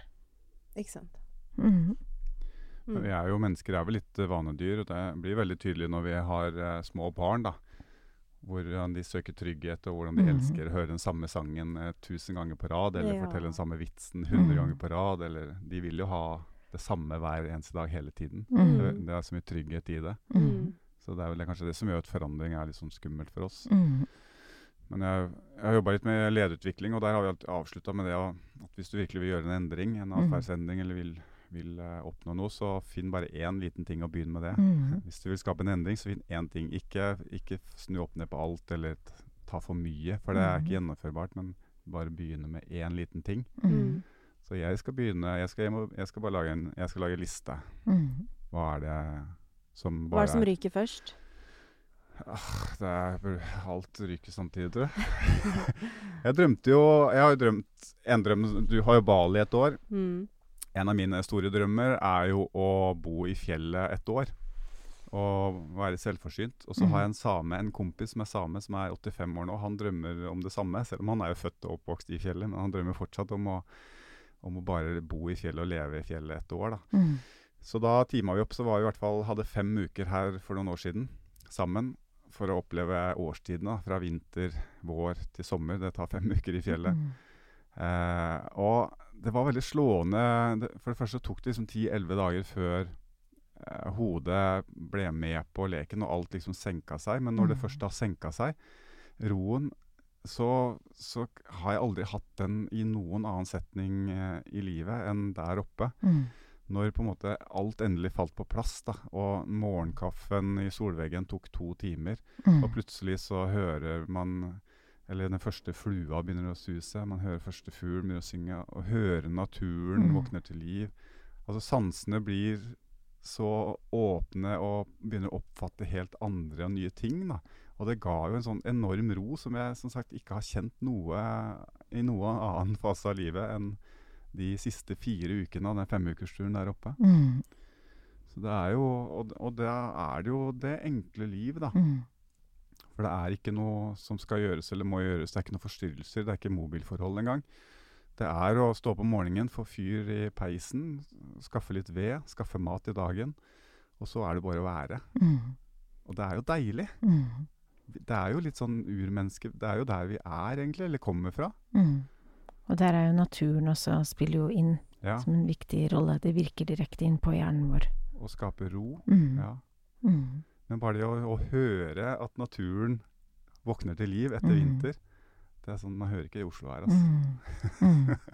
Ikke sant. Mhm. Men Vi Mm. er jo mennesker er vel litt eh, vanedyr, og det blir veldig tydelig når vi har uh, små barn. da. Hvordan de søker trygghet, og hvordan de mm. elsker å høre den samme sangen uh, tusen ganger på rad, eller Ja. fortelle den samme vitsen hundre mm. ganger på rad. eller De vil jo ha det samme hver eneste dag hele tiden. Mhm. Det, det er så mye trygghet i det. Mhm. Så det er vel kanskje det som gjør at forandring er litt sånn skummelt for oss. Men jeg, jeg har jobba litt med lederutvikling, og der har vi alltid avslutta med det at hvis du virkelig vil gjøre en endring, en atferdsendring, eller vil, vil eh, oppnå noe, så finn bare én liten ting og begynn med det. Mm. Hvis du vil skape en endring, så finn én ting. Ikke, ikke snu opp ned på alt eller ta for mye, for det er ikke gjennomførbart. Men bare begynne med én liten ting. Mm. Så jeg skal begynne Jeg skal, jeg må, jeg skal bare lage en jeg skal lage liste. Mm. Hva er det som Hva er det som ryker først? Det er alt ryker samtidig, tror jeg. [LAUGHS] jeg drømte jo Jeg har jo drømt en drøm Du har jo Bali et år. Mm. En av mine store drømmer er jo å bo i fjellet et år. Og være selvforsynt. Og så har jeg en same, en kompis som er same, som er 85 år nå. Han drømmer om det samme, selv om han er jo født og oppvokst i fjellet. Men han drømmer fortsatt om å, om å bare bo i fjellet og leve i fjellet et år. da. Mm. Så da teama vi opp, så var vi i hvert fall hadde fem uker her for noen år siden sammen for å oppleve årstidene. Fra vinter, vår til sommer. Det tar fem uker i fjellet. Mm. Eh, og det var veldig slående. Det, for det første tok det liksom 10-11 dager før eh, hodet ble med på leken, og alt liksom senka seg. Men når det Mm. først har senka seg, roen, så, så har jeg aldri hatt den i noen annen setning eh, i livet enn der oppe. Mm. Når på en måte alt endelig falt på plass, da, og morgenkaffen i solveggen tok to timer, Mm. og plutselig så hører man Eller den første flua begynner å suse, man hører første fugl begynner å synge, og hører naturen Mm. våkner til liv. Altså sansene blir så åpne og begynner å oppfatte helt andre og nye ting. da. Og det ga jo en sånn enorm ro som jeg som sagt ikke har kjent noe i noen annen [LAUGHS] fase av livet enn de siste fire ukene av den femukersturen der oppe. Mm. Så det er jo, og, og da er det jo det enkle liv, da. Mm. For det er ikke noe som skal gjøres eller må gjøres. Det er ikke noen forstyrrelser, det er ikke mobilforhold engang. Det er å stå opp om morgenen, få fyr i peisen, skaffe litt ved, skaffe mat i dagen. Og så er det bare å være. Mm. Og det er jo deilig. Mm. Det er jo litt sånn urmenneske Det er jo der vi er, egentlig, eller kommer fra. Mm. Og der er jo naturen også, spiller jo inn Ja. som en viktig rolle. Det virker direkte inn på hjernen vår. Å skape ro. Mm. Ja. Mm. Men bare det å, å høre at naturen våkner til liv etter Mm. vinter Det er sånn man hører ikke i Oslo her, altså. Mm. Mm. [LAUGHS]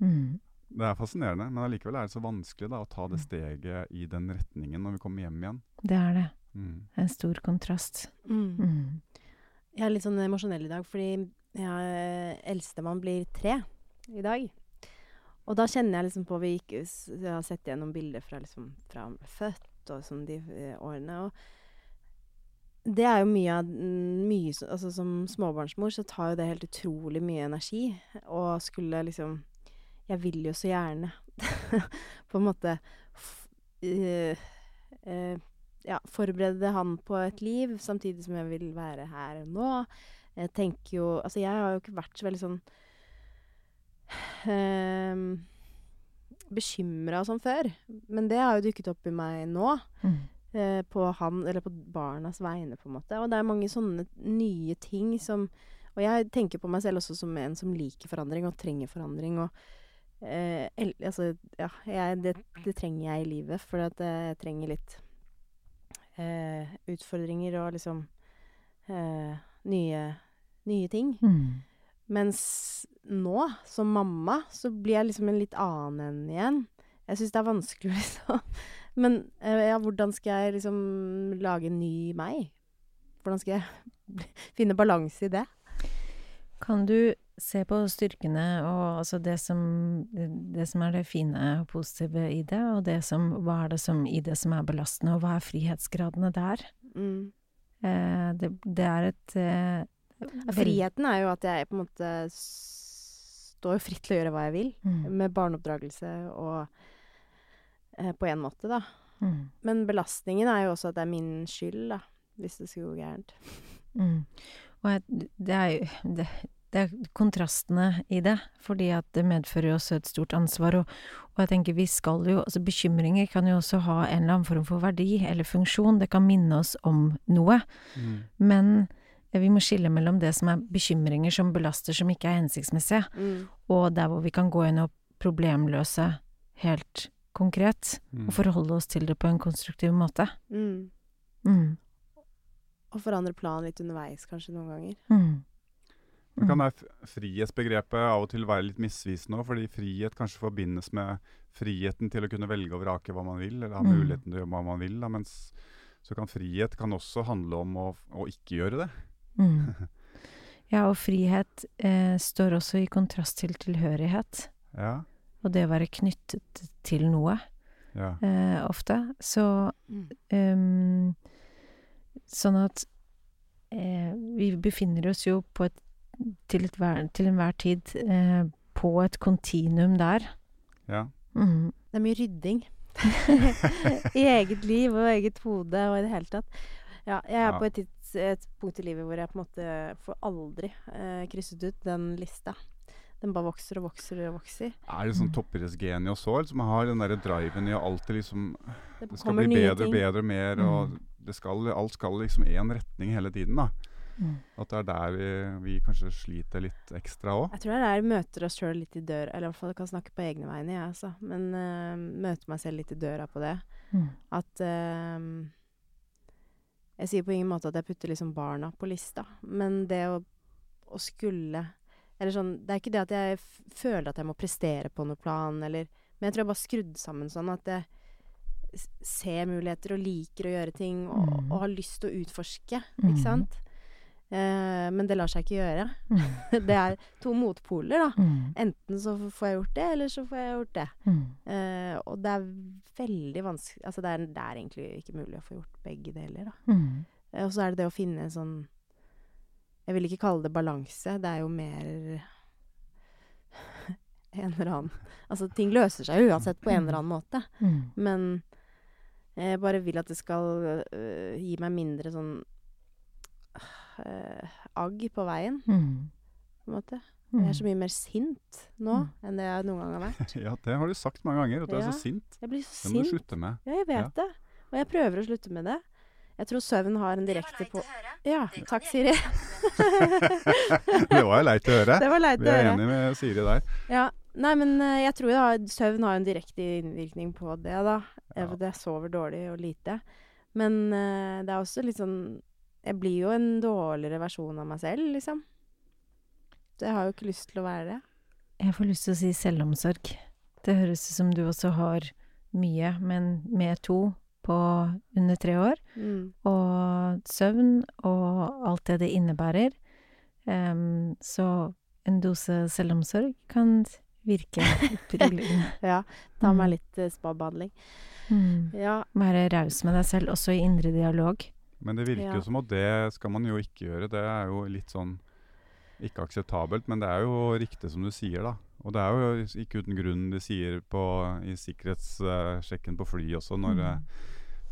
Mm. Det er fascinerende, men allikevel er det så vanskelig da, å ta det steget i den retningen når vi kommer hjem igjen. Det er det. Mm. En stor kontrast. Mm. Mm. Jeg er litt sånn emosjonell i dag, fordi ja, eldstemann blir tre i dag. Og da kjenner jeg liksom på Vi gikk, har sett gjennom bilder fra, liksom, fra han ble født og som de eh, årene. Og det er jo mye av mm, mye, altså, Som småbarnsmor så tar jo det helt utrolig mye energi. Og skulle liksom Jeg vil jo så gjerne [LAUGHS] på en måte uh, eh, ja, forberede han på et liv, samtidig som jeg vil være her nå. Jeg tenker jo Altså, jeg har jo ikke vært så veldig sånn um, bekymra sånn før. Men det har jo dukket opp i meg nå. Mm. eh, på han, eller på barnas vegne, på en måte. Og det er mange sånne nye ting som Og jeg tenker på meg selv også som en som liker forandring, og trenger forandring. Og eh, el, altså, ja, jeg, det, det trenger jeg i livet, for at jeg trenger litt eh, utfordringer og liksom eh, nye, nye ting. Mm. Mens nå, som mamma, så blir jeg liksom en litt annen enn igjen. Jeg syns det er vanskelig, [LAUGHS] liksom. Men eh, ja, hvordan skal jeg liksom lage en ny meg? Hvordan skal jeg [LAUGHS] finne balanse i det? Kan du se på styrkene og altså det som, det som er det fine og positive i det, og det som, hva er det som i det som er belastende, og hva er frihetsgradene der? Mm. Eh, det, det er et eh, Friheten er jo at jeg på en måte står fritt til å gjøre hva jeg vil. Mm. Med barneoppdragelse og eh, På en måte, da. Mm. Men belastningen er jo også at det er min skyld, da. Hvis det skulle gå gærent. Mm. Og jeg, det er jo det, det er kontrastene i det, fordi at det medfører jo også et stort ansvar. Og, og jeg tenker vi skal jo Altså bekymringer kan jo også ha en eller annen form for verdi eller funksjon. Det kan minne oss om noe. Mm. Men vi må skille mellom det som er bekymringer som belaster, som ikke er hensiktsmessige, Mm. og der hvor vi kan gå inn og problemløse helt konkret, Mm. og forholde oss til det på en konstruktiv måte. Mm. Mm. Og forandre planen litt underveis, kanskje, noen ganger. Mm. Men kan det frihetsbegrepet av og til være litt misvisende òg? Fordi frihet kanskje forbindes med friheten til å kunne velge og vrake hva man vil, eller ha Mm. muligheten til å gjøre hva man vil. Da, mens så kan frihet kan også handle om å, å ikke gjøre det. Mm. [LAUGHS] Ja, og frihet eh, står også i kontrast til tilhørighet, Ja. og det å være knyttet til noe, ja. eh, ofte. Så ehm, Sånn at eh, vi befinner oss jo på et til, et hver, til enhver tid eh, på et kontinuum der. ja. Mm. Det er mye rydding. [LAUGHS] I eget liv og eget hode og i det hele tatt. Ja, jeg er Ja. på et, et punkt i livet hvor jeg på en måte får aldri eh, krysset ut den lista. Den bare vokser og vokser og vokser. Er det sånn toppidrettsgen i oss òg, som har den der driven i å alltid liksom Det, Det skal bli bedre og bedre og mer, og Mm. det skal, alt skal liksom i én retning hele tiden. da. Mm. At det er der vi, vi kanskje sliter litt ekstra òg. Jeg tror det er der vi møter oss sjøl litt i døra, eller i hvert fall jeg kan snakke på egne vegne, jeg, altså. Men uh, møter meg selv litt i døra på det. Mm. At eh, Jeg sier på ingen måte at jeg putter liksom barna på lista, men det å, å skulle Eller sånn Det er ikke det at jeg føler at jeg må prestere på noe plan, eller Men jeg tror jeg bare skrudd sammen sånn at jeg ser muligheter og liker å gjøre ting og, Mm. og har lyst til å utforske, Mm. ikke sant? Eh, men det lar seg ikke gjøre. Mm. [LAUGHS] det er to motpoler, da. Mm. Enten så får jeg gjort det, eller så får jeg gjort det. Mm. Eh, og det er veldig vanskelig Altså det er, det er egentlig ikke mulig å få gjort begge deler, da. Mm. Eh, og så er det det å finne en sånn Jeg vil ikke kalle det balanse, det er jo mer [LAUGHS] en eller annen Altså ting løser seg uansett på en eller annen måte. Mm. Men jeg bare vil at det skal øh, gi meg mindre sånn øh, agg på veien, Mm. på en måte. Mm. Jeg er så mye mer sint nå enn det jeg noen gang har vært. [LAUGHS] Ja, det har du sagt mange ganger, at du er så sint. Jeg blir så Det må du slutte med. Ja, jeg vet Ja. det. Og jeg prøver å slutte med det. Jeg tror søvn har en direkte på Ja, takk, Siri. Det var jo [LAUGHS] leit å høre. Det var leit Vi å er høre. enige med Siri der. Ja. Nei, men eh, jeg tror da, søvn har en direkte innvirkning på det, da. Ja. jeg sover dårlig og lite. Men eh, det er også litt sånn Jeg blir jo en dårligere versjon av meg selv, liksom. Jeg har jo ikke lyst til å være det. Jeg får lyst til å si selvomsorg. Det høres ut som du også har mye, men med to på under tre år. Mm. Og søvn og alt det det innebærer. um, så en dose selvomsorg kan virke beroligende. [LAUGHS] Ja. Ta Mm. meg litt uh, spabehandling. Mm. Ja. Være raus med deg selv, også i indre dialog. Men det virker Ja. jo som at det skal man jo ikke gjøre. Det er jo litt sånn ikke akseptabelt, men det er jo riktig som du sier, da. Og det er jo ikke uten grunn de sier på, i sikkerhetssjekken på fly også, når Mm.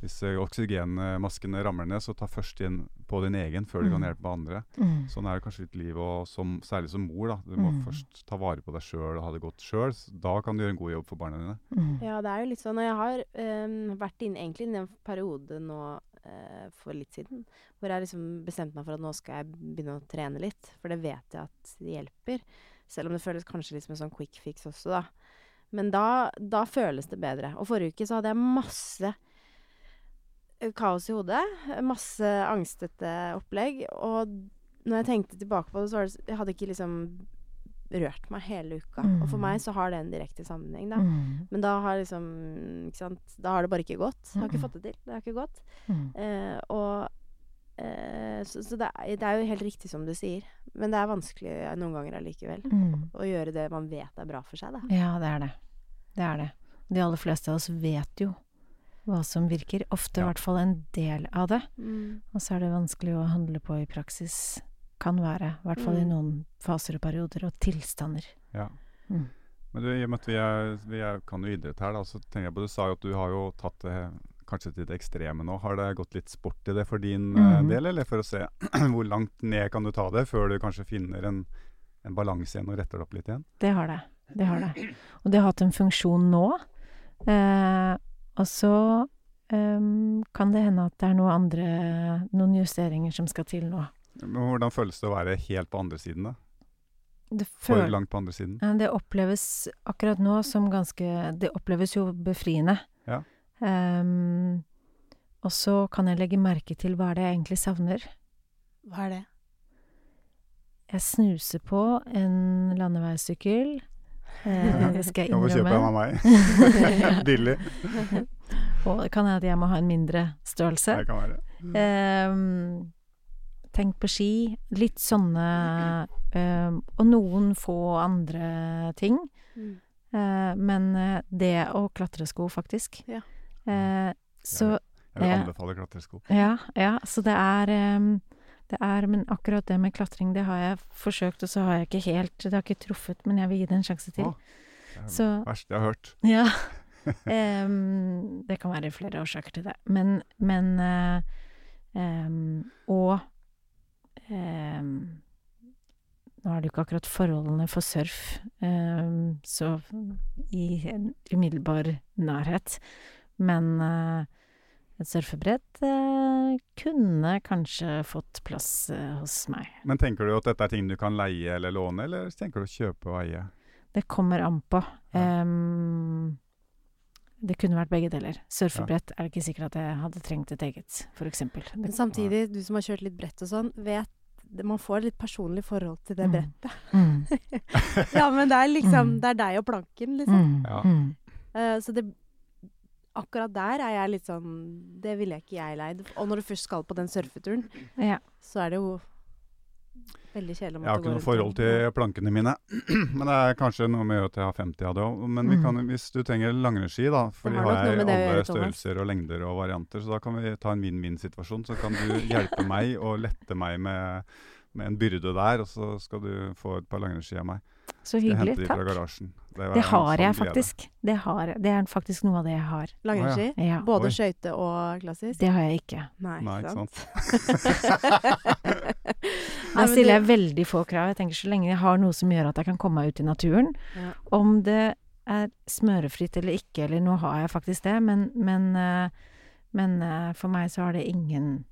hvis eh, oksygenmaskene ramler ned, så ta først inn på din egen før du kan Mm. hjelpe andre. Mm. Sånn er det kanskje litt liv, og som, særlig som mor. da. Du må Mm. først ta vare på deg sjøl og ha det godt sjøl. Da kan du gjøre en god jobb for barna dine. Mm. Ja, det er jo litt sånn. Og jeg har um, vært inn, egentlig inne i en periode nå eh, for litt siden hvor jeg liksom bestemte meg for at nå skal jeg begynne å trene litt. For det vet jeg at det hjelper. Selv om det føles kanskje litt som en sånn quick fix også, da. Men da, da føles det bedre. Og forrige uke så hadde jeg masse eh, kaos i hodet. Masse angstete opplegg. Og når jeg tenkte tilbake på det, så var det Jeg hadde ikke liksom rørt meg hele uka. Og for Mm. meg så har det en direkte sammenheng, da. Mm. Men da har liksom Ikke sant. Da har det bare ikke gått. Jeg har ikke fått det til. Det har ikke gått. Mm. Eh, og eh, Så, så det, er, det er jo helt riktig som du sier. Men det er vanskelig noen ganger allikevel. Mm. Å gjøre det man vet er bra for seg, da. Ja, det er det. Det er det. De aller fleste av oss vet jo hva som virker. Ofte i hvert fall en del av det. Mm. Og så er det vanskelig å handle på i praksis. Kan være. I hvert fall i Mm. noen faser og perioder og tilstander. Ja. Mm. Men du, i og med at vi, er, vi er, kan jo idrett her, da, så tenker jeg på Du sa jo at du har jo tatt det kanskje til det ekstreme nå. Har det gått litt sport i det for din mm Mhm. del, eller for å se [CLEARS THROAT] hvor langt ned kan du ta det før du kanskje finner en, en balanse igjen og retter det opp litt igjen? Det har det. Det har det. Og det har hatt en funksjon nå. Eh, og så em, kan det hende at det er noe andre, noen justeringer som skal til nå. Men hvordan føles det å være helt på andre siden, da? Det, For langt på andre siden? Det oppleves akkurat nå som ganske Det oppleves jo befriende. Ja. Um, og så kan jeg legge merke til hva er det jeg egentlig savner. Hva er det? Jeg snuser på en landeveissykkel. Eh, det skal jeg innrømme. Du få kjøpe en av meg. [LAUGHS] Billig. Og det kan hende at jeg må ha en mindre størrelse. Det kan være. Ehm, tenk på ski. Litt sånne øh, Og noen få andre ting. Mm. Uh, men eh, det og klatresko, faktisk. Ja. Uh, så Jeg vil anbefale klatresko. ja, ja, så det er um, det er, Men akkurat det med klatring, det har jeg forsøkt, og så har jeg ikke helt Det har ikke truffet, men jeg vil gi det en sjanse til. Åh, det er det Så- verste jeg har hørt. Ja. [LAUGHS] um, det kan være flere årsaker til det. Men, men uh, um, Og Nå er det jo ikke akkurat forholdene for surf eh, så i umiddelbar nærhet, men eh, et surfebrett eh, kunne kanskje fått plass eh, hos meg. Men tenker du at dette er ting du kan leie eller låne, eller tenker du å kjøpe og eie? Det kommer an på. Ja. Em, det kunne vært begge deler. Surfebrett er det ikke sikkert at jeg hadde trengt et eget, for eksempel. Men samtidig, du som har kjørt litt brett og sånn, vet man får et litt personlig forhold til det Mm. brettet. mm, [LAUGHS] Ja, men det er liksom Mm. Det er deg og planken, liksom. mm, Ja. mm. Eh, så det Akkurat der er jeg litt sånn Det ville jeg ikke jeg leid. Og når du først skal på den surfeturen, Ja. så er det jo veldig kjedelig Jeg har ikke noe forhold til plankene mine. [CLEARS THROAT] Men det er kanskje noe med at jeg har 50 av det òg. Men vi Mm. kan, hvis du trenger langrennsski, da, for de har har jeg alle gjøre, størrelser og lengder og varianter, så da kan vi ta en vinn-vinn-situasjon. Så kan du hjelpe [LAUGHS] meg og lette meg med, med en byrde der, og så skal du få et par langrennsski av meg. Så hyggelig. hente fra Takk. garasjen. Det en har sånn jeg faktisk. Det, har, det er faktisk noe av det jeg har. Langrennsski. Ja. Både skøyte og klassisk. Det har jeg ikke. Nei, Nei, ikke sant? Der [LAUGHS] stiller jeg veldig få krav. Jeg tenker Så lenge jeg har noe som gjør at jeg kan komme meg ut i naturen, Ja. om det er smørefritt eller ikke, eller nå har jeg faktisk det, men, men, eh, men eh, for meg så har det ingen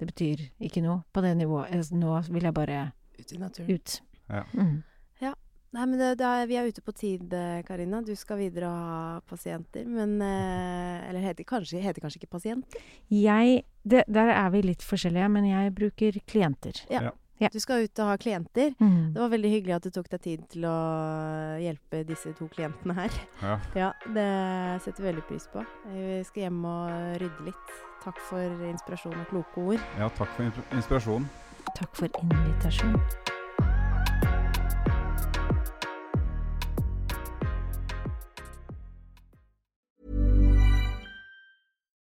Det betyr ikke noe på det nivået. Nå vil jeg bare Ut i naturen. ut. Ja. Mm. Nei, men det, det er, vi er ute på tid, eh, Karina. Du skal videre og ha pasienter, men eh, Eller heter kanskje, heter kanskje ikke pasient? Jeg det, Der er vi litt forskjellige, men jeg bruker klienter. Ja. Du skal ut og ha klienter. Mm. Det var veldig hyggelig at du tok deg tid til å hjelpe disse to klientene her. Ja. Ja, det setter vi veldig pris på. Vi skal hjem og rydde litt. Takk for inspirasjon og kloke ord. ja, takk for inspirasjon. inspirasjonen. Takk for invitasjon.